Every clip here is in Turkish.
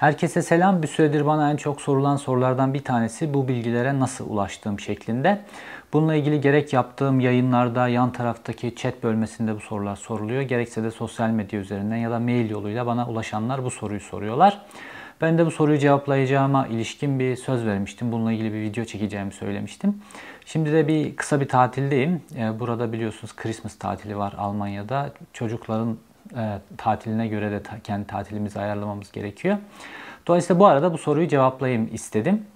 Herkese selam. Bir süredir bana en çok sorulan sorulardan bir tanesi bu bilgilere nasıl ulaştığım şeklinde. Bununla ilgili gerek yaptığım yayınlarda yan taraftaki chat bölmesinde bu sorular soruluyor. Gerekse de sosyal medya üzerinden ya da mail yoluyla bana ulaşanlar bu soruyu soruyorlar. Ben de bu soruyu cevaplayacağıma ilişkin bir söz vermiştim. Bununla ilgili bir video çekeceğimi söylemiştim. Şimdi de bir kısa bir tatildeyim. Ee, burada biliyorsunuz Christmas tatili var Almanya'da. Çocukların e, tatiline göre de kendi tatilimizi ayarlamamız gerekiyor. Dolayısıyla bu arada bu soruyu cevaplayayım istedim.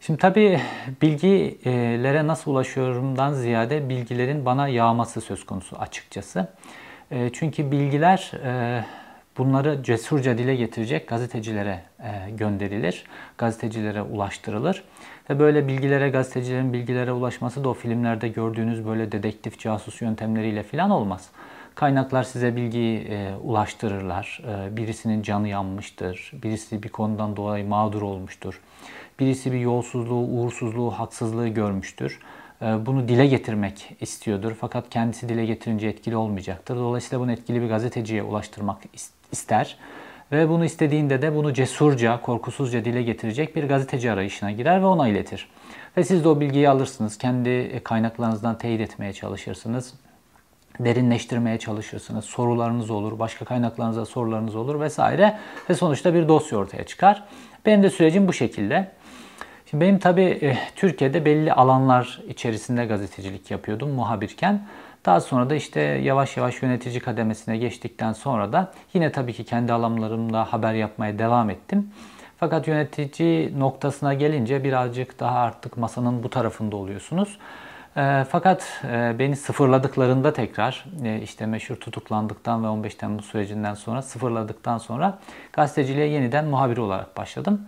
Şimdi tabii bilgilere nasıl ulaşıyorumdan ziyade bilgilerin bana yağması söz konusu açıkçası. E, çünkü bilgiler e, bunları cesurca dile getirecek gazetecilere gönderilir, gazetecilere ulaştırılır. Ve böyle bilgilere, gazetecilerin bilgilere ulaşması da o filmlerde gördüğünüz böyle dedektif, casus yöntemleriyle falan olmaz. Kaynaklar size bilgiyi e, ulaştırırlar. E, birisinin canı yanmıştır, birisi bir konudan dolayı mağdur olmuştur, birisi bir yolsuzluğu, uğursuzluğu, haksızlığı görmüştür. E, bunu dile getirmek istiyordur fakat kendisi dile getirince etkili olmayacaktır. Dolayısıyla bunu etkili bir gazeteciye ulaştırmak ister. Ve bunu istediğinde de bunu cesurca, korkusuzca dile getirecek bir gazeteci arayışına girer ve ona iletir. Ve siz de o bilgiyi alırsınız. Kendi kaynaklarınızdan teyit etmeye çalışırsınız derinleştirmeye çalışırsınız. Sorularınız olur, başka kaynaklarınıza sorularınız olur vesaire ve sonuçta bir dosya ortaya çıkar. Benim de sürecim bu şekilde. Şimdi benim tabii e, Türkiye'de belli alanlar içerisinde gazetecilik yapıyordum muhabirken. Daha sonra da işte yavaş yavaş yönetici kademesine geçtikten sonra da yine tabii ki kendi alanlarımda haber yapmaya devam ettim. Fakat yönetici noktasına gelince birazcık daha artık masanın bu tarafında oluyorsunuz. E, fakat e, beni sıfırladıklarında tekrar e, işte meşhur tutuklandıktan ve 15 Temmuz sürecinden sonra sıfırladıktan sonra gazeteciliğe yeniden muhabir olarak başladım.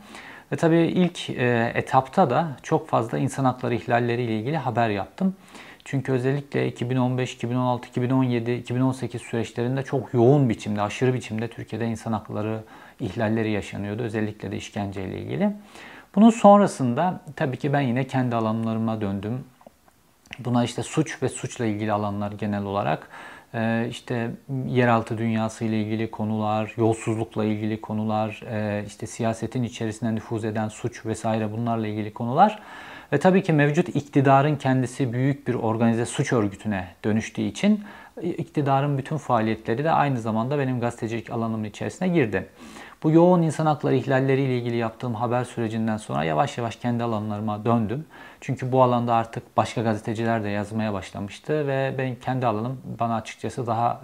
Ve tabii ilk e, etapta da çok fazla insan hakları ihlalleri ile ilgili haber yaptım. Çünkü özellikle 2015, 2016, 2017, 2018 süreçlerinde çok yoğun biçimde, aşırı biçimde Türkiye'de insan hakları ihlalleri yaşanıyordu. Özellikle de işkenceyle ilgili. Bunun sonrasında tabii ki ben yine kendi alanlarıma döndüm. Buna işte suç ve suçla ilgili alanlar genel olarak e, işte yeraltı dünyası ile ilgili konular, yolsuzlukla ilgili konular, e, işte siyasetin içerisine nüfuz eden suç vesaire bunlarla ilgili konular. Ve tabii ki mevcut iktidarın kendisi büyük bir organize suç örgütüne dönüştüğü için iktidarın bütün faaliyetleri de aynı zamanda benim gazetecilik alanımın içerisine girdi. Bu yoğun insan hakları ihlalleriyle ilgili yaptığım haber sürecinden sonra yavaş yavaş kendi alanlarıma döndüm. Çünkü bu alanda artık başka gazeteciler de yazmaya başlamıştı ve ben kendi alanım bana açıkçası daha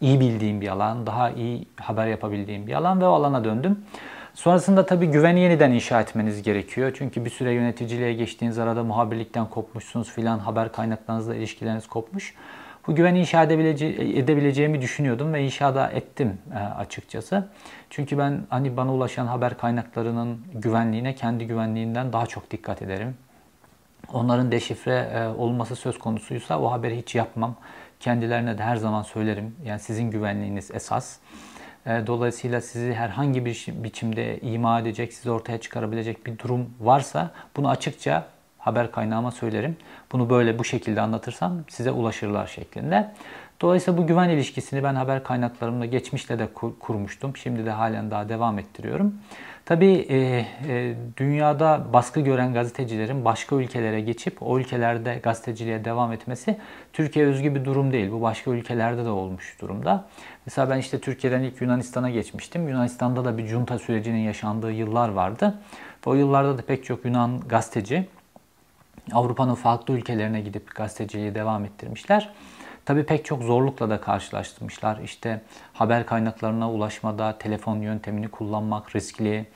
e, iyi bildiğim bir alan, daha iyi haber yapabildiğim bir alan ve o alana döndüm. Sonrasında tabii güveni yeniden inşa etmeniz gerekiyor. Çünkü bir süre yöneticiliğe geçtiğiniz arada muhabirlikten kopmuşsunuz filan, haber kaynaklarınızla ilişkileriniz kopmuş. Bu güveni inşa edebilece edebileceğimi düşünüyordum ve inşa da ettim e, açıkçası. Çünkü ben hani bana ulaşan haber kaynaklarının güvenliğine kendi güvenliğinden daha çok dikkat ederim. Onların deşifre e, olması söz konusuysa o haberi hiç yapmam. Kendilerine de her zaman söylerim. Yani sizin güvenliğiniz esas. E, dolayısıyla sizi herhangi bir biçimde ima edecek, sizi ortaya çıkarabilecek bir durum varsa bunu açıkça haber kaynağıma söylerim. Bunu böyle bu şekilde anlatırsam size ulaşırlar şeklinde. Dolayısıyla bu güven ilişkisini ben haber kaynaklarımla geçmişte de kur, kurmuştum. Şimdi de halen daha devam ettiriyorum. Tabii e, e, dünyada baskı gören gazetecilerin başka ülkelere geçip o ülkelerde gazeteciliğe devam etmesi Türkiye özgü bir durum değil. Bu başka ülkelerde de olmuş durumda. Mesela ben işte Türkiye'den ilk Yunanistan'a geçmiştim. Yunanistan'da da bir junta sürecinin yaşandığı yıllar vardı. Ve o yıllarda da pek çok Yunan gazeteci Avrupa'nın farklı ülkelerine gidip gazeteciliği devam ettirmişler. Tabii pek çok zorlukla da karşılaştırmışlar. İşte haber kaynaklarına ulaşmada telefon yöntemini kullanmak riskli.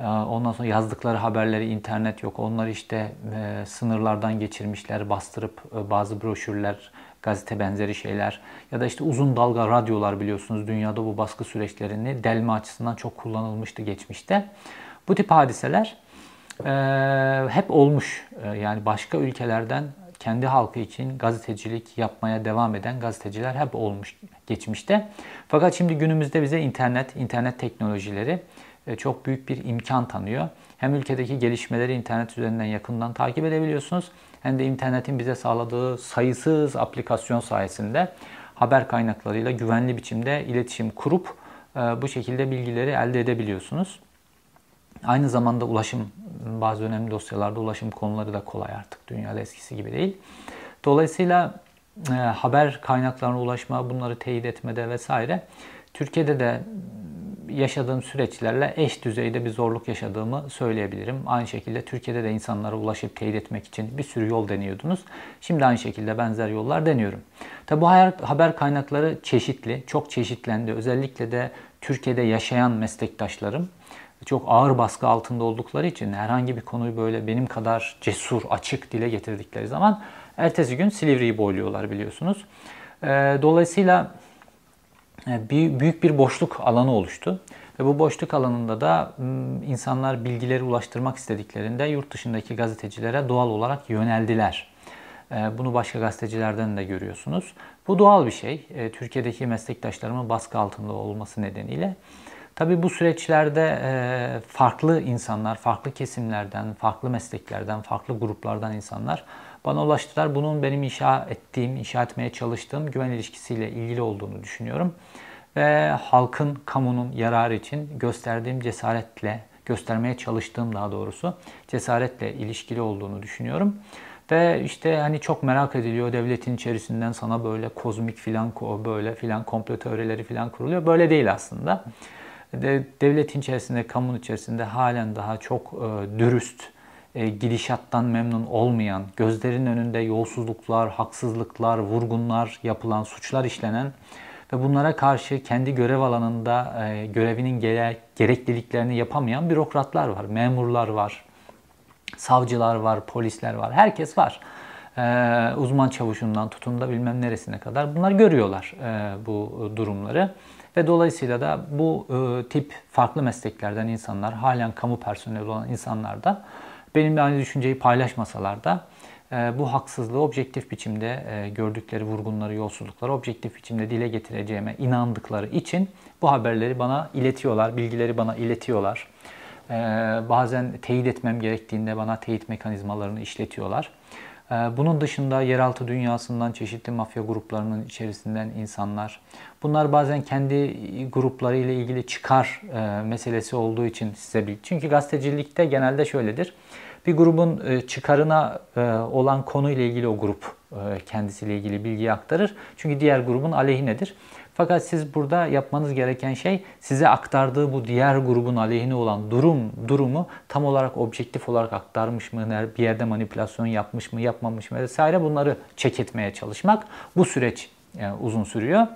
Ee, ondan sonra yazdıkları haberleri internet yok. Onları işte e, sınırlardan geçirmişler, bastırıp e, bazı broşürler, gazete benzeri şeyler ya da işte uzun dalga radyolar biliyorsunuz dünyada bu baskı süreçlerini delme açısından çok kullanılmıştı geçmişte. Bu tip hadiseler hep olmuş. E, yani başka ülkelerden kendi halkı için gazetecilik yapmaya devam eden gazeteciler hep olmuş geçmişte. Fakat şimdi günümüzde bize internet, internet teknolojileri e, çok büyük bir imkan tanıyor. Hem ülkedeki gelişmeleri internet üzerinden yakından takip edebiliyorsunuz hem de internetin bize sağladığı sayısız aplikasyon sayesinde haber kaynaklarıyla güvenli biçimde iletişim kurup e, bu şekilde bilgileri elde edebiliyorsunuz. Aynı zamanda ulaşım, bazı önemli dosyalarda ulaşım konuları da kolay artık. Dünyada eskisi gibi değil. Dolayısıyla e, haber kaynaklarına ulaşma, bunları teyit etmede vesaire Türkiye'de de yaşadığım süreçlerle eş düzeyde bir zorluk yaşadığımı söyleyebilirim. Aynı şekilde Türkiye'de de insanlara ulaşıp teyit etmek için bir sürü yol deniyordunuz. Şimdi aynı şekilde benzer yollar deniyorum. Tabi bu haber kaynakları çeşitli, çok çeşitlendi. Özellikle de Türkiye'de yaşayan meslektaşlarım çok ağır baskı altında oldukları için herhangi bir konuyu böyle benim kadar cesur, açık dile getirdikleri zaman ertesi gün Silivri'yi boyluyorlar biliyorsunuz. Dolayısıyla büyük bir boşluk alanı oluştu. Ve bu boşluk alanında da insanlar bilgileri ulaştırmak istediklerinde yurt dışındaki gazetecilere doğal olarak yöneldiler. Bunu başka gazetecilerden de görüyorsunuz. Bu doğal bir şey. Türkiye'deki meslektaşlarımın baskı altında olması nedeniyle. Tabi bu süreçlerde farklı insanlar, farklı kesimlerden, farklı mesleklerden, farklı gruplardan insanlar bana ulaştılar. Bunun benim inşa ettiğim, inşa etmeye çalıştığım güven ilişkisiyle ilgili olduğunu düşünüyorum. Ve halkın, kamunun yararı için gösterdiğim cesaretle, göstermeye çalıştığım daha doğrusu cesaretle ilişkili olduğunu düşünüyorum. Ve işte hani çok merak ediliyor devletin içerisinden sana böyle kozmik filan böyle filan komplo teorileri filan kuruluyor. Böyle değil aslında. Devletin içerisinde, kamunun içerisinde halen daha çok e, dürüst, e, gidişattan memnun olmayan, gözlerin önünde yolsuzluklar, haksızlıklar, vurgunlar yapılan, suçlar işlenen ve bunlara karşı kendi görev alanında e, görevinin gerekliliklerini yapamayan bürokratlar var, memurlar var, savcılar var, polisler var, herkes var. E, uzman çavuşundan tutun da bilmem neresine kadar bunlar görüyorlar bu durumları. Ve dolayısıyla da bu tip farklı mesleklerden insanlar, halen kamu personeli olan insanlar da benimle aynı düşünceyi paylaşmasalar da e, bu haksızlığı objektif biçimde e, gördükleri vurgunları, yolsuzlukları objektif biçimde dile getireceğime inandıkları için bu haberleri bana iletiyorlar, bilgileri bana iletiyorlar. E, bazen teyit etmem gerektiğinde bana teyit mekanizmalarını işletiyorlar. Bunun dışında yeraltı dünyasından çeşitli mafya gruplarının içerisinden insanlar. Bunlar bazen kendi grupları ile ilgili çıkar meselesi olduğu için size bil. Çünkü gazetecilikte genelde şöyledir. Bir grubun e, çıkarına e, olan konuyla ilgili o grup e, kendisiyle ilgili bilgi aktarır. Çünkü diğer grubun aleyhinedir. Fakat siz burada yapmanız gereken şey size aktardığı bu diğer grubun aleyhine olan durum durumu tam olarak objektif olarak aktarmış mı, bir yerde manipülasyon yapmış mı, yapmamış mı vesaire bunları çek etmeye çalışmak. Bu süreç yani uzun sürüyor.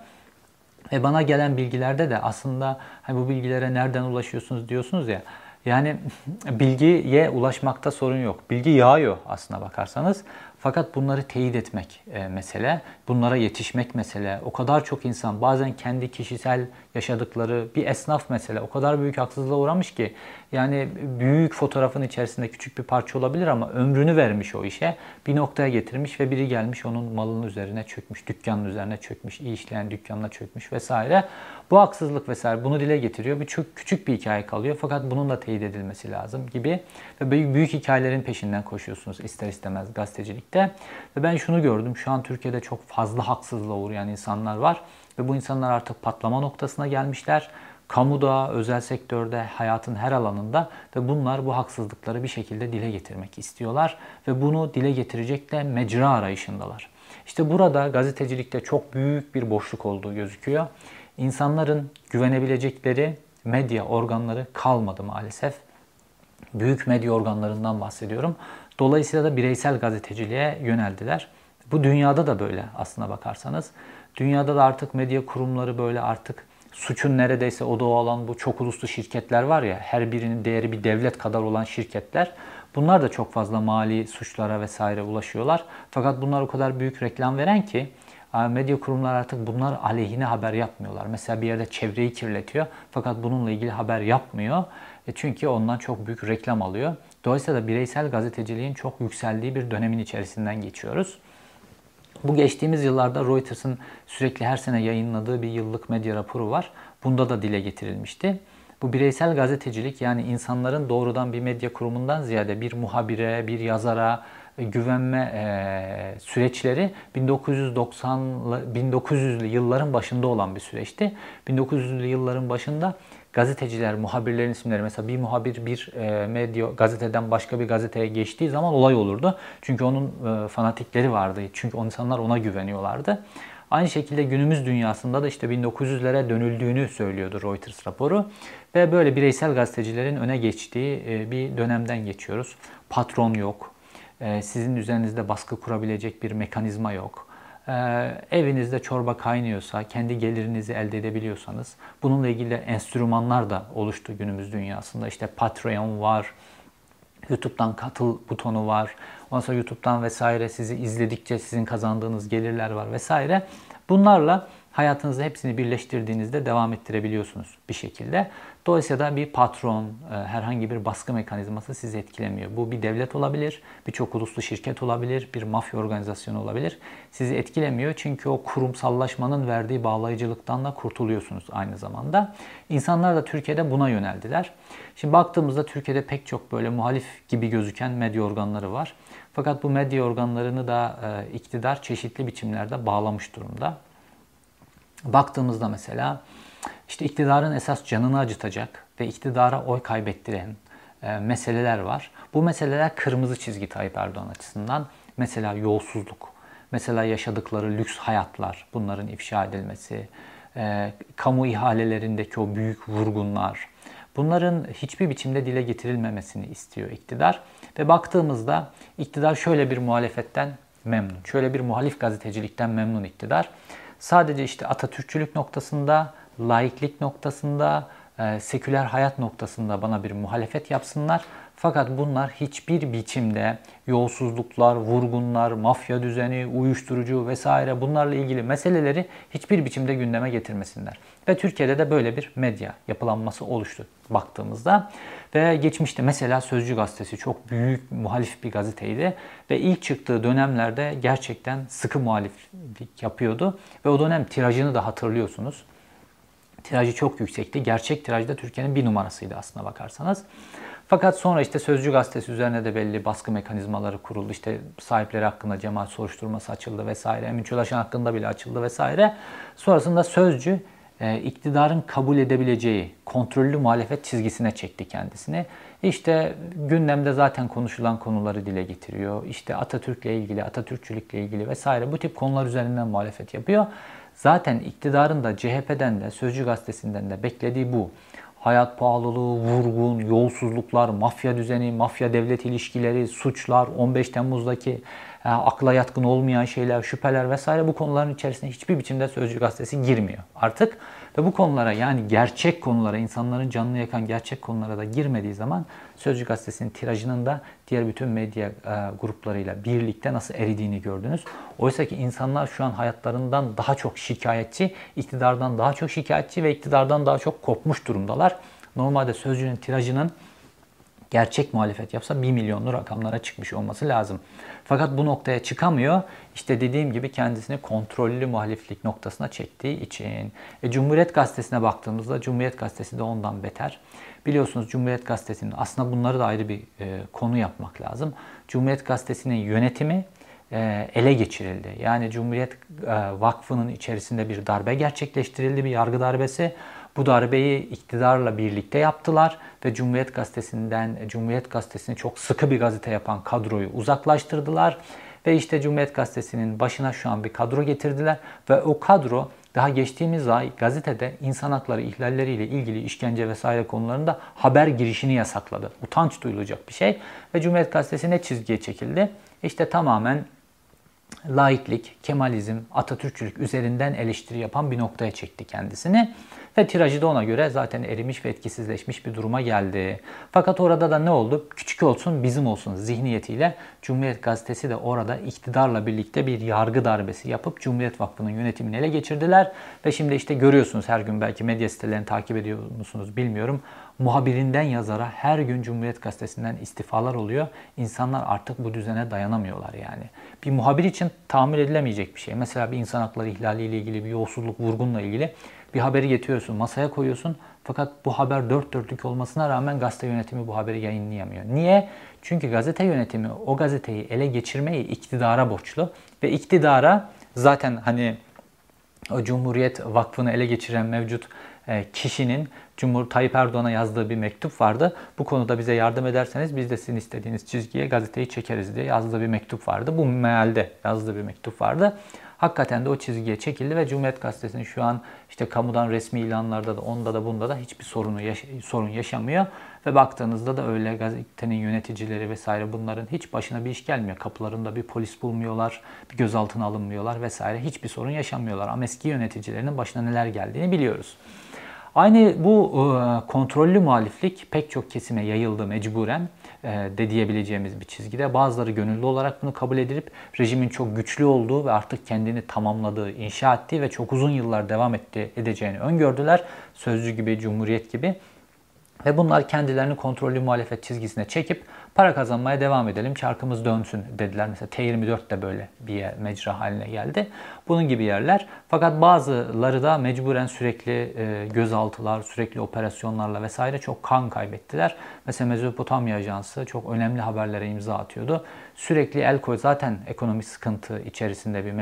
Ve bana gelen bilgilerde de aslında hani bu bilgilere nereden ulaşıyorsunuz diyorsunuz ya. Yani bilgiye ulaşmakta sorun yok. Bilgi yağıyor aslına bakarsanız. Fakat bunları teyit etmek e, mesele, bunlara yetişmek mesele. O kadar çok insan bazen kendi kişisel yaşadıkları bir esnaf mesele o kadar büyük haksızlığa uğramış ki yani büyük fotoğrafın içerisinde küçük bir parça olabilir ama ömrünü vermiş o işe. Bir noktaya getirmiş ve biri gelmiş onun malının üzerine çökmüş, dükkanın üzerine çökmüş, iyi işleyen dükkanına çökmüş vesaire. Bu haksızlık vesaire bunu dile getiriyor. Bir çok küçük bir hikaye kalıyor fakat bunun da teyit edilmesi lazım gibi. Ve büyük, büyük hikayelerin peşinden koşuyorsunuz ister istemez gazetecilikte. Ve ben şunu gördüm. Şu an Türkiye'de çok fazla haksızlığa uğrayan insanlar var. Ve bu insanlar artık patlama noktasına gelmişler. Kamuda, özel sektörde, hayatın her alanında ve bunlar bu haksızlıkları bir şekilde dile getirmek istiyorlar ve bunu dile getirecek de mecra arayışındalar. İşte burada gazetecilikte çok büyük bir boşluk olduğu gözüküyor. İnsanların güvenebilecekleri medya organları kalmadı maalesef. Büyük medya organlarından bahsediyorum. Dolayısıyla da bireysel gazeteciliğe yöneldiler. Bu dünyada da böyle aslına bakarsanız. Dünyada da artık medya kurumları böyle artık suçun neredeyse odağı olan bu çok uluslu şirketler var ya her birinin değeri bir devlet kadar olan şirketler. Bunlar da çok fazla mali suçlara vesaire ulaşıyorlar. Fakat bunlar o kadar büyük reklam veren ki medya kurumları artık bunlar aleyhine haber yapmıyorlar. Mesela bir yerde çevreyi kirletiyor fakat bununla ilgili haber yapmıyor. E çünkü ondan çok büyük reklam alıyor. Dolayısıyla da bireysel gazeteciliğin çok yükseldiği bir dönemin içerisinden geçiyoruz. Bu geçtiğimiz yıllarda Reuters'ın sürekli her sene yayınladığı bir yıllık medya raporu var. Bunda da dile getirilmişti. Bu bireysel gazetecilik yani insanların doğrudan bir medya kurumundan ziyade bir muhabire, bir yazara e, güvenme e, süreçleri 1990 1900'lü yılların başında olan bir süreçti. 1900'lü yılların başında gazeteciler, muhabirlerin isimleri mesela bir muhabir bir e, medya gazeteden başka bir gazeteye geçtiği zaman olay olurdu. Çünkü onun e, fanatikleri vardı. Çünkü o insanlar ona güveniyorlardı. Aynı şekilde günümüz dünyasında da işte 1900'lere dönüldüğünü söylüyordu Reuters raporu. Ve böyle bireysel gazetecilerin öne geçtiği e, bir dönemden geçiyoruz. Patron yok. Sizin üzerinizde baskı kurabilecek bir mekanizma yok. E, evinizde çorba kaynıyorsa, kendi gelirinizi elde edebiliyorsanız bununla ilgili enstrümanlar da oluştu günümüz dünyasında. İşte Patreon var, YouTube'dan katıl butonu var. Ondan sonra YouTube'dan vesaire sizi izledikçe sizin kazandığınız gelirler var vesaire. Bunlarla hayatınızı hepsini birleştirdiğinizde devam ettirebiliyorsunuz bir şekilde. Dolayısıyla da bir patron, e, herhangi bir baskı mekanizması sizi etkilemiyor. Bu bir devlet olabilir, birçok uluslu şirket olabilir, bir mafya organizasyonu olabilir. Sizi etkilemiyor çünkü o kurumsallaşmanın verdiği bağlayıcılıktan da kurtuluyorsunuz aynı zamanda. İnsanlar da Türkiye'de buna yöneldiler. Şimdi baktığımızda Türkiye'de pek çok böyle muhalif gibi gözüken medya organları var. Fakat bu medya organlarını da e, iktidar çeşitli biçimlerde bağlamış durumda. Baktığımızda mesela işte iktidarın esas canını acıtacak ve iktidara oy kaybettiren e, meseleler var. Bu meseleler kırmızı çizgi Tayyip Erdoğan açısından. Mesela yolsuzluk, mesela yaşadıkları lüks hayatlar, bunların ifşa edilmesi, e, kamu ihalelerindeki o büyük vurgunlar, bunların hiçbir biçimde dile getirilmemesini istiyor iktidar. Ve baktığımızda iktidar şöyle bir muhalefetten memnun, şöyle bir muhalif gazetecilikten memnun iktidar. Sadece işte Atatürkçülük noktasında, laiklik noktasında, e, seküler hayat noktasında bana bir muhalefet yapsınlar. Fakat bunlar hiçbir biçimde yolsuzluklar, vurgunlar, mafya düzeni, uyuşturucu vesaire bunlarla ilgili meseleleri hiçbir biçimde gündeme getirmesinler. Ve Türkiye'de de böyle bir medya yapılanması oluştu baktığımızda. Ve geçmişte mesela Sözcü Gazetesi çok büyük muhalif bir gazeteydi. Ve ilk çıktığı dönemlerde gerçekten sıkı muhaliflik yapıyordu. Ve o dönem tirajını da hatırlıyorsunuz. Tirajı çok yüksekti. Gerçek tirajda Türkiye'nin bir numarasıydı aslına bakarsanız. Fakat sonra işte Sözcü Gazetesi üzerine de belli baskı mekanizmaları kuruldu. İşte sahipleri hakkında cemaat soruşturması açıldı vesaire. Emin Çölaşan hakkında bile açıldı vesaire. Sonrasında Sözcü e, iktidarın kabul edebileceği kontrollü muhalefet çizgisine çekti kendisini. İşte gündemde zaten konuşulan konuları dile getiriyor. İşte Atatürk'le ilgili, Atatürkçülükle ilgili vesaire bu tip konular üzerinden muhalefet yapıyor. Zaten iktidarın da CHP'den de Sözcü Gazetesi'nden de beklediği bu. Hayat pahalılığı, vurgun, yolsuzluklar, mafya düzeni, mafya devlet ilişkileri, suçlar, 15 Temmuz'daki e, akla yatkın olmayan şeyler, şüpheler vesaire bu konuların içerisine hiçbir biçimde Sözcü Gazetesi girmiyor artık. Ve bu konulara yani gerçek konulara, insanların canını yakan gerçek konulara da girmediği zaman Sözcü Gazetesi'nin tirajının da diğer bütün medya e, gruplarıyla birlikte nasıl eridiğini gördünüz. Oysa ki insanlar şu an hayatlarından daha çok şikayetçi, iktidardan daha çok şikayetçi ve iktidardan daha çok kopmuş durumdalar. Normalde Sözcü'nün tirajının gerçek muhalefet yapsa 1 milyonlu rakamlara çıkmış olması lazım. Fakat bu noktaya çıkamıyor. İşte dediğim gibi kendisini kontrollü muhaliflik noktasına çektiği için. E, Cumhuriyet Gazetesi'ne baktığımızda Cumhuriyet Gazetesi de ondan beter. Biliyorsunuz Cumhuriyet Gazetesi'nin aslında bunları da ayrı bir e, konu yapmak lazım. Cumhuriyet Gazetesi'nin yönetimi e, ele geçirildi. Yani Cumhuriyet e, Vakfı'nın içerisinde bir darbe gerçekleştirildi, bir yargı darbesi. Bu darbeyi iktidarla birlikte yaptılar ve Cumhuriyet Gazetesi'nden Cumhuriyet Gazetesi'ni çok sıkı bir gazete yapan kadroyu uzaklaştırdılar ve işte Cumhuriyet Gazetesi'nin başına şu an bir kadro getirdiler ve o kadro daha geçtiğimiz ay gazetede insan hakları ihlalleriyle ilgili işkence vesaire konularında haber girişini yasakladı. Utanç duyulacak bir şey. Ve Cumhuriyet Gazetesi ne çizgiye çekildi? İşte tamamen laiklik, Kemalizm, Atatürkçülük üzerinden eleştiri yapan bir noktaya çekti kendisini. Ve tirajı da ona göre zaten erimiş ve etkisizleşmiş bir duruma geldi. Fakat orada da ne oldu? Küçük olsun bizim olsun zihniyetiyle Cumhuriyet Gazetesi de orada iktidarla birlikte bir yargı darbesi yapıp Cumhuriyet Vakfı'nın yönetimini ele geçirdiler. Ve şimdi işte görüyorsunuz her gün belki medya sitelerini takip ediyor musunuz bilmiyorum. Muhabirinden yazara her gün Cumhuriyet Gazetesi'nden istifalar oluyor. İnsanlar artık bu düzene dayanamıyorlar yani. Bir muhabir için tahammül edilemeyecek bir şey. Mesela bir insan hakları ihlaliyle ilgili, bir yolsuzluk, vurgunla ilgili bir haberi getiriyorsun, masaya koyuyorsun. Fakat bu haber dört dörtlük olmasına rağmen gazete yönetimi bu haberi yayınlayamıyor. Niye? Çünkü gazete yönetimi o gazeteyi ele geçirmeyi iktidara borçlu. Ve iktidara zaten hani o Cumhuriyet Vakfı'nı ele geçiren mevcut e, kişinin Cumhur Tayyip Erdoğan'a yazdığı bir mektup vardı. Bu konuda bize yardım ederseniz biz de sizin istediğiniz çizgiye gazeteyi çekeriz diye yazdığı bir mektup vardı. Bu mealde yazdığı bir mektup vardı. Hakikaten de o çizgiye çekildi ve Cumhuriyet Gazetesi'nin şu an işte kamudan resmi ilanlarda da onda da bunda da hiçbir sorunu yaş- sorun yaşamıyor. Ve baktığınızda da öyle gazetenin yöneticileri vesaire bunların hiç başına bir iş gelmiyor. Kapılarında bir polis bulmuyorlar, bir gözaltına alınmıyorlar vesaire. Hiçbir sorun yaşamıyorlar. Ama eski yöneticilerinin başına neler geldiğini biliyoruz. Aynı bu e, kontrollü muhaliflik pek çok kesime yayıldı mecburen e, de diyebileceğimiz bir çizgide. Bazıları gönüllü olarak bunu kabul edilip rejimin çok güçlü olduğu ve artık kendini tamamladığı, inşa ettiği ve çok uzun yıllar devam etti, edeceğini öngördüler. Sözcü gibi, Cumhuriyet gibi. Ve bunlar kendilerini kontrollü muhalefet çizgisine çekip para kazanmaya devam edelim, çarkımız dönsün dediler. Mesela T24 de böyle bir yer, mecra haline geldi. Bunun gibi yerler. Fakat bazıları da mecburen sürekli e, gözaltılar, sürekli operasyonlarla vesaire çok kan kaybettiler. Mesela Mezopotamya Ajansı çok önemli haberlere imza atıyordu. Sürekli el koy zaten ekonomik sıkıntı içerisinde bir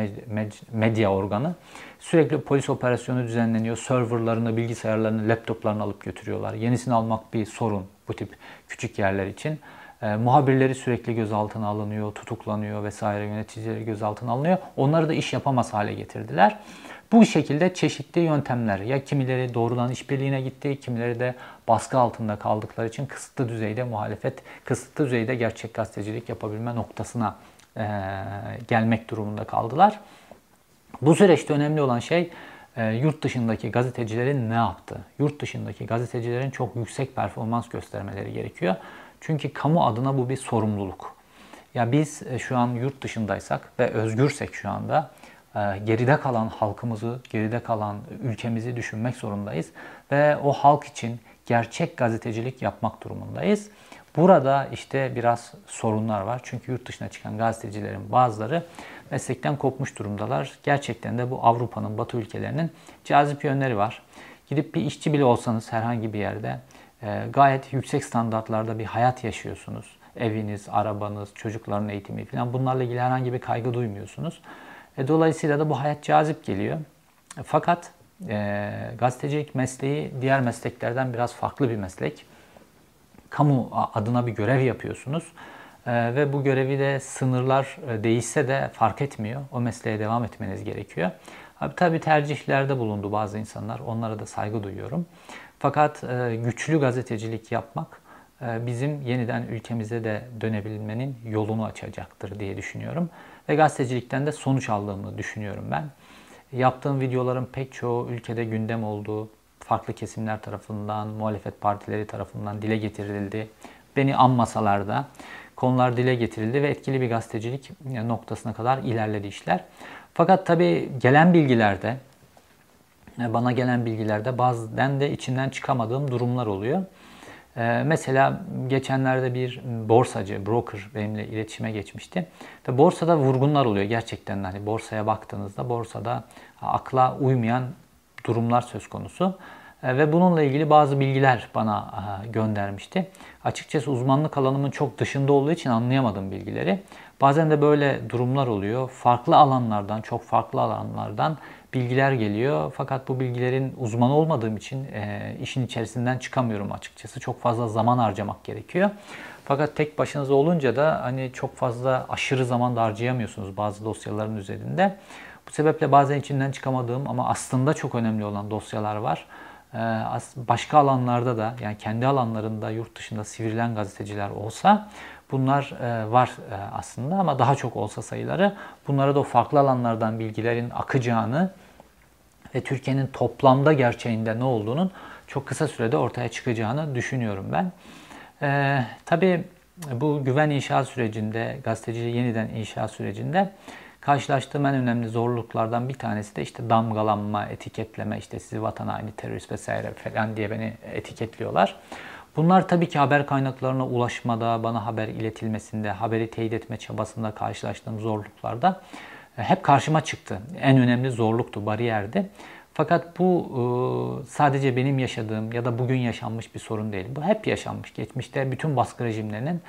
medya organı. Sürekli polis operasyonu düzenleniyor. Serverlarını, bilgisayarlarını, laptoplarını alıp götürüyorlar. Yenisini almak bir sorun bu tip küçük yerler için. E, muhabirleri sürekli gözaltına alınıyor, tutuklanıyor vesaire yöneticileri gözaltına alınıyor. Onları da iş yapamaz hale getirdiler. Bu şekilde çeşitli yöntemler ya kimileri doğrudan işbirliğine gitti, kimileri de baskı altında kaldıkları için kısıtlı düzeyde muhalefet, kısıtlı düzeyde gerçek gazetecilik yapabilme noktasına e, gelmek durumunda kaldılar. Bu süreçte önemli olan şey e, yurt dışındaki gazetecilerin ne yaptı? Yurt dışındaki gazetecilerin çok yüksek performans göstermeleri gerekiyor. Çünkü kamu adına bu bir sorumluluk. Ya biz e, şu an yurt dışındaysak ve özgürsek şu anda e, geride kalan halkımızı, geride kalan ülkemizi düşünmek zorundayız ve o halk için gerçek gazetecilik yapmak durumundayız. Burada işte biraz sorunlar var. Çünkü yurt dışına çıkan gazetecilerin bazıları meslekten kopmuş durumdalar. Gerçekten de bu Avrupa'nın, Batı ülkelerinin cazip yönleri var. Gidip bir işçi bile olsanız herhangi bir yerde e, gayet yüksek standartlarda bir hayat yaşıyorsunuz. Eviniz, arabanız, çocukların eğitimi falan bunlarla ilgili herhangi bir kaygı duymuyorsunuz. E, dolayısıyla da bu hayat cazip geliyor. Fakat e, gazetecilik mesleği diğer mesleklerden biraz farklı bir meslek. Kamu adına bir görev yapıyorsunuz. E, ve bu görevi de sınırlar değişse de fark etmiyor. O mesleğe devam etmeniz gerekiyor. Abi, tabii tercihlerde bulundu bazı insanlar. Onlara da saygı duyuyorum. Fakat e, güçlü gazetecilik yapmak e, bizim yeniden ülkemize de dönebilmenin yolunu açacaktır diye düşünüyorum. Ve gazetecilikten de sonuç aldığımı düşünüyorum ben. Yaptığım videoların pek çoğu ülkede gündem olduğu, farklı kesimler tarafından, muhalefet partileri tarafından dile getirildi. Beni anmasalar da konular dile getirildi ve etkili bir gazetecilik noktasına kadar ilerledi işler. Fakat tabii gelen bilgilerde, bana gelen bilgilerde bazen de içinden çıkamadığım durumlar oluyor. Ee, mesela geçenlerde bir borsacı, broker benimle iletişime geçmişti. Ve borsada vurgunlar oluyor gerçekten. Hani borsaya baktığınızda borsada akla uymayan durumlar söz konusu. Ee, ve bununla ilgili bazı bilgiler bana göndermişti. Açıkçası uzmanlık alanımın çok dışında olduğu için anlayamadım bilgileri. Bazen de böyle durumlar oluyor. Farklı alanlardan, çok farklı alanlardan bilgiler geliyor. Fakat bu bilgilerin uzmanı olmadığım için e, işin içerisinden çıkamıyorum açıkçası. Çok fazla zaman harcamak gerekiyor. Fakat tek başınıza olunca da hani çok fazla aşırı zaman da harcayamıyorsunuz bazı dosyaların üzerinde. Bu sebeple bazen içinden çıkamadığım ama aslında çok önemli olan dosyalar var. E, başka alanlarda da yani kendi alanlarında yurt dışında sivrilen gazeteciler olsa Bunlar e, var e, aslında ama daha çok olsa sayıları bunlara da o farklı alanlardan bilgilerin akacağını ve Türkiye'nin toplamda gerçeğinde ne olduğunun çok kısa sürede ortaya çıkacağını düşünüyorum ben. Ee, tabii bu güven inşa sürecinde, gazeteci yeniden inşa sürecinde karşılaştığım en önemli zorluklardan bir tanesi de işte damgalanma, etiketleme, işte sizi vatan haini, terörist vesaire falan diye beni etiketliyorlar. Bunlar tabii ki haber kaynaklarına ulaşmada, bana haber iletilmesinde, haberi teyit etme çabasında karşılaştığım zorluklarda e, hep karşıma çıktı. En önemli zorluktu, bariyerdi. Fakat bu e, sadece benim yaşadığım ya da bugün yaşanmış bir sorun değil. Bu hep yaşanmış. Geçmişte bütün baskı rejimlerinin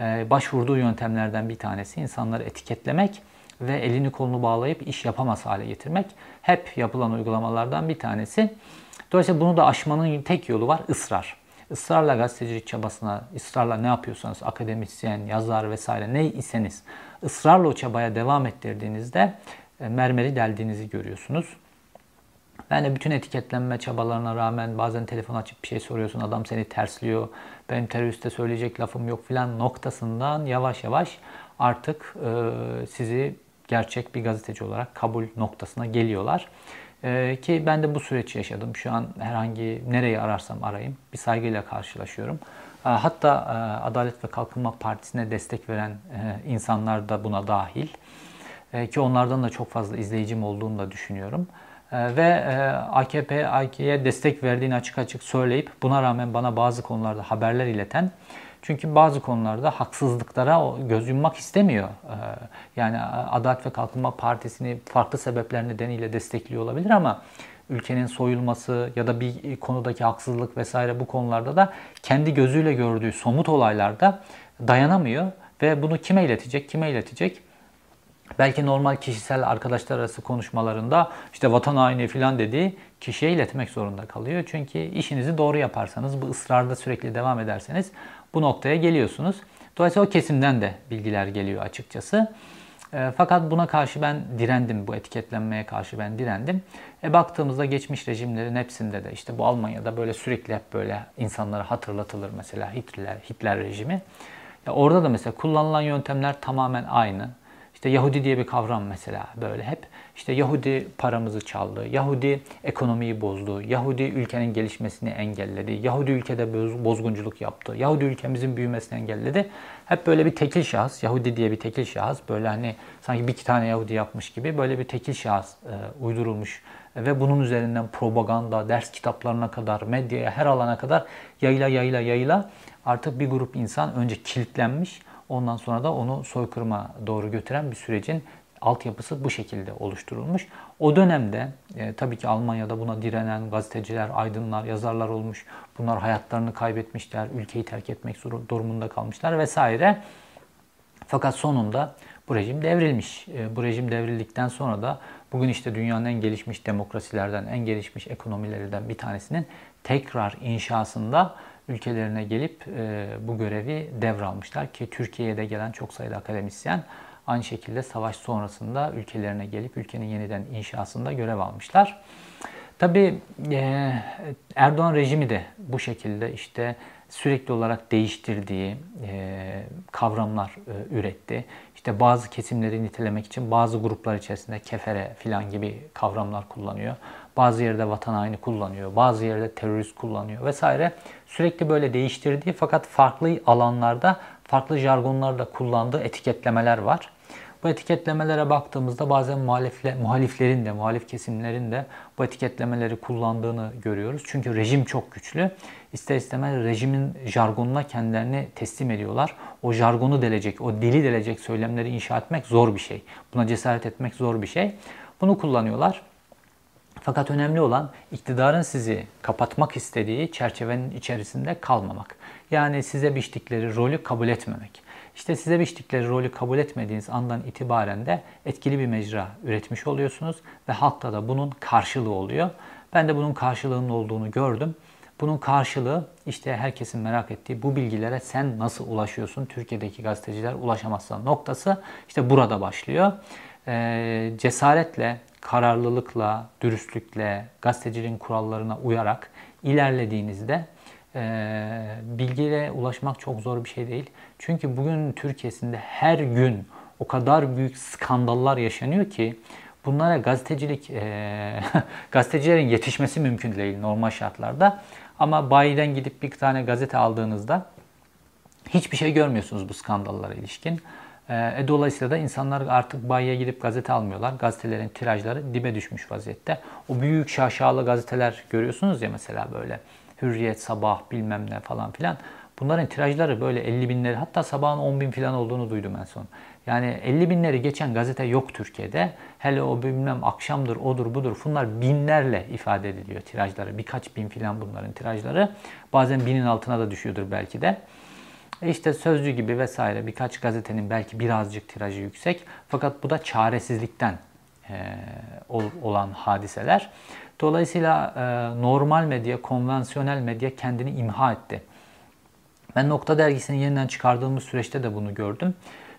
e, başvurduğu yöntemlerden bir tanesi insanları etiketlemek ve elini kolunu bağlayıp iş yapamaz hale getirmek. Hep yapılan uygulamalardan bir tanesi. Dolayısıyla bunu da aşmanın tek yolu var ısrar. Israrla gazetecilik çabasına, ısrarla ne yapıyorsanız akademisyen, yazar vesaire ne iseniz ısrarla o çabaya devam ettirdiğinizde e, mermeri deldiğinizi görüyorsunuz. Ben de bütün etiketlenme çabalarına rağmen bazen telefon açıp bir şey soruyorsun adam seni tersliyor. Benim teröriste söyleyecek lafım yok filan noktasından yavaş yavaş artık e, sizi gerçek bir gazeteci olarak kabul noktasına geliyorlar. E, ki ben de bu süreç yaşadım. Şu an herhangi nereyi ararsam arayayım bir saygıyla karşılaşıyorum. E, hatta e, Adalet ve Kalkınma Partisi'ne destek veren e, insanlar da buna dahil. E, ki onlardan da çok fazla izleyicim olduğunu da düşünüyorum. Ee, ve e, AKP, AK'ye destek verdiğini açık açık söyleyip buna rağmen bana bazı konularda haberler ileten çünkü bazı konularda haksızlıklara göz yummak istemiyor. Ee, yani Adalet ve Kalkınma Partisi'ni farklı sebepler nedeniyle destekliyor olabilir ama ülkenin soyulması ya da bir konudaki haksızlık vesaire bu konularda da kendi gözüyle gördüğü somut olaylarda dayanamıyor ve bunu kime iletecek, kime iletecek? belki normal kişisel arkadaşlar arası konuşmalarında işte vatan haini falan dediği kişiye iletmek zorunda kalıyor. Çünkü işinizi doğru yaparsanız, bu ısrarda sürekli devam ederseniz bu noktaya geliyorsunuz. Dolayısıyla o kesimden de bilgiler geliyor açıkçası. E, fakat buna karşı ben direndim, bu etiketlenmeye karşı ben direndim. E, baktığımızda geçmiş rejimlerin hepsinde de işte bu Almanya'da böyle sürekli hep böyle insanlara hatırlatılır mesela Hitler, Hitler rejimi. Ya orada da mesela kullanılan yöntemler tamamen aynı. İşte Yahudi diye bir kavram mesela böyle hep. İşte Yahudi paramızı çaldı, Yahudi ekonomiyi bozdu, Yahudi ülkenin gelişmesini engelledi, Yahudi ülkede bozgunculuk yaptı, Yahudi ülkemizin büyümesini engelledi. Hep böyle bir tekil şahıs, Yahudi diye bir tekil şahıs, böyle hani sanki bir iki tane Yahudi yapmış gibi böyle bir tekil şahıs e, uydurulmuş ve bunun üzerinden propaganda, ders kitaplarına kadar, medyaya, her alana kadar yayla yayla yayla artık bir grup insan önce kilitlenmiş Ondan sonra da onu soykırıma doğru götüren bir sürecin altyapısı bu şekilde oluşturulmuş. O dönemde e, tabii ki Almanya'da buna direnen gazeteciler, aydınlar, yazarlar olmuş. Bunlar hayatlarını kaybetmişler, ülkeyi terk etmek durumunda kalmışlar vesaire. Fakat sonunda bu rejim devrilmiş. E, bu rejim devrildikten sonra da bugün işte dünyanın en gelişmiş demokrasilerden, en gelişmiş ekonomilerinden bir tanesinin tekrar inşasında ülkelerine gelip e, bu görevi devralmışlar ki Türkiye'ye de gelen çok sayıda akademisyen aynı şekilde savaş sonrasında ülkelerine gelip ülkenin yeniden inşasında görev almışlar. Tabi e, Erdoğan rejimi de bu şekilde işte sürekli olarak değiştirdiği e, kavramlar e, üretti. İşte bazı kesimleri nitelemek için bazı gruplar içerisinde kefere filan gibi kavramlar kullanıyor. Bazı yerde vatan haini kullanıyor, bazı yerde terörist kullanıyor vesaire. Sürekli böyle değiştirdiği fakat farklı alanlarda farklı jargonlarda kullandığı etiketlemeler var. Bu etiketlemelere baktığımızda bazen muhalifle, muhaliflerin de, muhalif kesimlerin de bu etiketlemeleri kullandığını görüyoruz. Çünkü rejim çok güçlü. İster istemez rejimin jargonuna kendilerini teslim ediyorlar. O jargonu delecek, o dili delecek söylemleri inşa etmek zor bir şey. Buna cesaret etmek zor bir şey. Bunu kullanıyorlar. Fakat önemli olan iktidarın sizi kapatmak istediği çerçevenin içerisinde kalmamak. Yani size biçtikleri rolü kabul etmemek. İşte size biçtikleri rolü kabul etmediğiniz andan itibaren de etkili bir mecra üretmiş oluyorsunuz ve halkta da bunun karşılığı oluyor. Ben de bunun karşılığının olduğunu gördüm. Bunun karşılığı işte herkesin merak ettiği bu bilgilere sen nasıl ulaşıyorsun? Türkiye'deki gazeteciler ulaşamazsa noktası işte burada başlıyor. Ee, cesaretle, kararlılıkla, dürüstlükle, gazeteciliğin kurallarına uyarak ilerlediğinizde e, bilgiye ulaşmak çok zor bir şey değil. Çünkü bugün Türkiye'sinde her gün o kadar büyük skandallar yaşanıyor ki bunlara gazetecilik e, gazetecilerin yetişmesi mümkün değil normal şartlarda. Ama bayiden gidip bir tane gazete aldığınızda hiçbir şey görmüyorsunuz bu skandallara ilişkin. E, dolayısıyla da insanlar artık bayiye gidip gazete almıyorlar. Gazetelerin tirajları dibe düşmüş vaziyette. O büyük şaşalı gazeteler görüyorsunuz ya mesela böyle Hürriyet, Sabah bilmem ne falan filan. Bunların tirajları böyle 50 binleri hatta sabahın 10 bin filan olduğunu duydum en son. Yani 50 binleri geçen gazete yok Türkiye'de. Hele o bilmem akşamdır, odur, budur. Bunlar binlerle ifade ediliyor tirajları. Birkaç bin filan bunların tirajları. Bazen binin altına da düşüyordur belki de. E işte Sözcü gibi vesaire birkaç gazetenin belki birazcık tirajı yüksek. Fakat bu da çaresizlikten e, olan hadiseler. Dolayısıyla e, normal medya, konvansiyonel medya kendini imha etti. Ben Nokta dergisini yeniden çıkardığımız süreçte de bunu gördüm.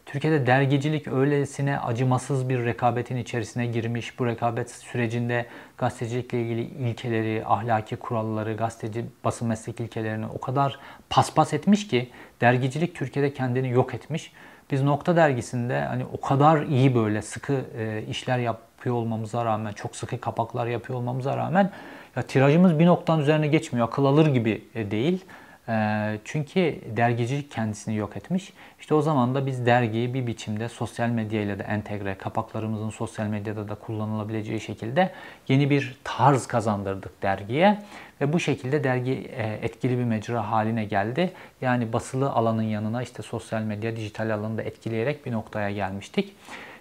Türkiye'de dergicilik öylesine acımasız bir rekabetin içerisine girmiş. Bu rekabet sürecinde gazetecilikle ilgili ilkeleri, ahlaki kuralları, gazeteci basın meslek ilkelerini o kadar paspas etmiş ki dergicilik Türkiye'de kendini yok etmiş. Biz Nokta dergisinde hani o kadar iyi böyle sıkı e, işler yapıyor olmamıza rağmen, çok sıkı kapaklar yapıyor olmamıza rağmen ya tirajımız bir noktanın üzerine geçmiyor. Akıl alır gibi e, değil. Ee, çünkü dergicilik kendisini yok etmiş. İşte o zaman da biz dergiyi bir biçimde sosyal medya ile de entegre, kapaklarımızın sosyal medyada da kullanılabileceği şekilde yeni bir tarz kazandırdık dergiye. Ve bu şekilde dergi e, etkili bir mecra haline geldi. Yani basılı alanın yanına işte sosyal medya, dijital alanı da etkileyerek bir noktaya gelmiştik.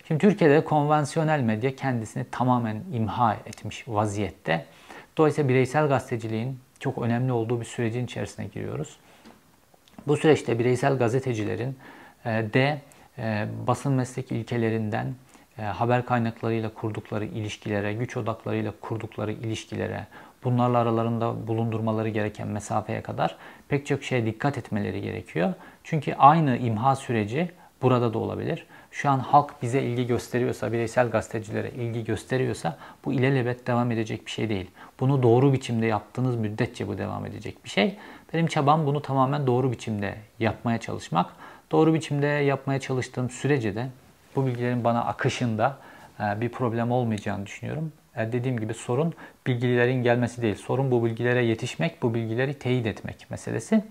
Şimdi Türkiye'de konvansiyonel medya kendisini tamamen imha etmiş vaziyette. Dolayısıyla bireysel gazeteciliğin çok önemli olduğu bir sürecin içerisine giriyoruz. Bu süreçte bireysel gazetecilerin e, de e, basın meslek ilkelerinden e, haber kaynaklarıyla kurdukları ilişkilere, güç odaklarıyla kurdukları ilişkilere, bunlarla aralarında bulundurmaları gereken mesafeye kadar pek çok şeye dikkat etmeleri gerekiyor. Çünkü aynı imha süreci burada da olabilir. Şu an halk bize ilgi gösteriyorsa, bireysel gazetecilere ilgi gösteriyorsa bu ilelebet devam edecek bir şey değil. Bunu doğru biçimde yaptığınız müddetçe bu devam edecek bir şey. Benim çabam bunu tamamen doğru biçimde yapmaya çalışmak. Doğru biçimde yapmaya çalıştığım sürece de bu bilgilerin bana akışında e, bir problem olmayacağını düşünüyorum. E, dediğim gibi sorun bilgilerin gelmesi değil. Sorun bu bilgilere yetişmek, bu bilgileri teyit etmek meselesi.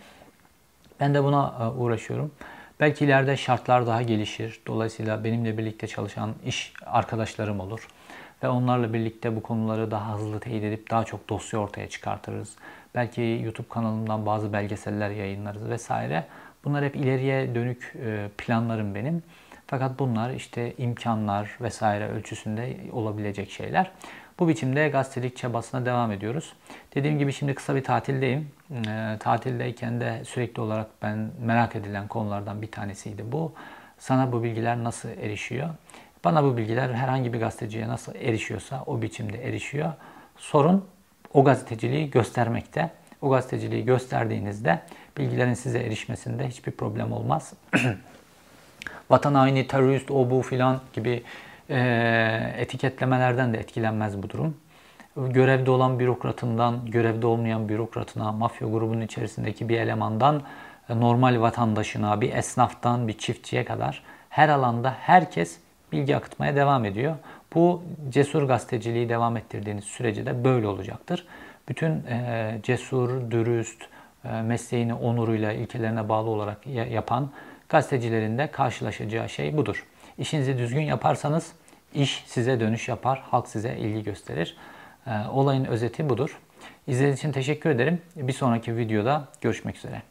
Ben de buna e, uğraşıyorum. Belki ileride şartlar daha gelişir. Dolayısıyla benimle birlikte çalışan iş arkadaşlarım olur. Ve onlarla birlikte bu konuları daha hızlı teyit edip daha çok dosya ortaya çıkartırız. Belki YouTube kanalımdan bazı belgeseller yayınlarız vesaire. Bunlar hep ileriye dönük e, planlarım benim. Fakat bunlar işte imkanlar vesaire ölçüsünde olabilecek şeyler. Bu biçimde gazetelik çabasına devam ediyoruz. Dediğim gibi şimdi kısa bir tatildeyim. E, tatildeyken de sürekli olarak ben merak edilen konulardan bir tanesiydi bu. Sana bu bilgiler nasıl erişiyor? Bana bu bilgiler herhangi bir gazeteciye nasıl erişiyorsa o biçimde erişiyor. Sorun o gazeteciliği göstermekte. O gazeteciliği gösterdiğinizde bilgilerin size erişmesinde hiçbir problem olmaz. Vatan haini, terörist, o bu filan gibi etiketlemelerden de etkilenmez bu durum. Görevde olan bürokratından, görevde olmayan bürokratına, mafya grubunun içerisindeki bir elemandan, e, normal vatandaşına, bir esnaftan, bir çiftçiye kadar her alanda herkes bilgi akıtmaya devam ediyor. Bu cesur gazeteciliği devam ettirdiğiniz sürece de böyle olacaktır. Bütün e, cesur, dürüst, e, mesleğini onuruyla, ilkelerine bağlı olarak yapan gazetecilerin de karşılaşacağı şey budur. İşinizi düzgün yaparsanız iş size dönüş yapar, halk size ilgi gösterir. Ee, olayın özeti budur. İzlediğiniz için teşekkür ederim. Bir sonraki videoda görüşmek üzere.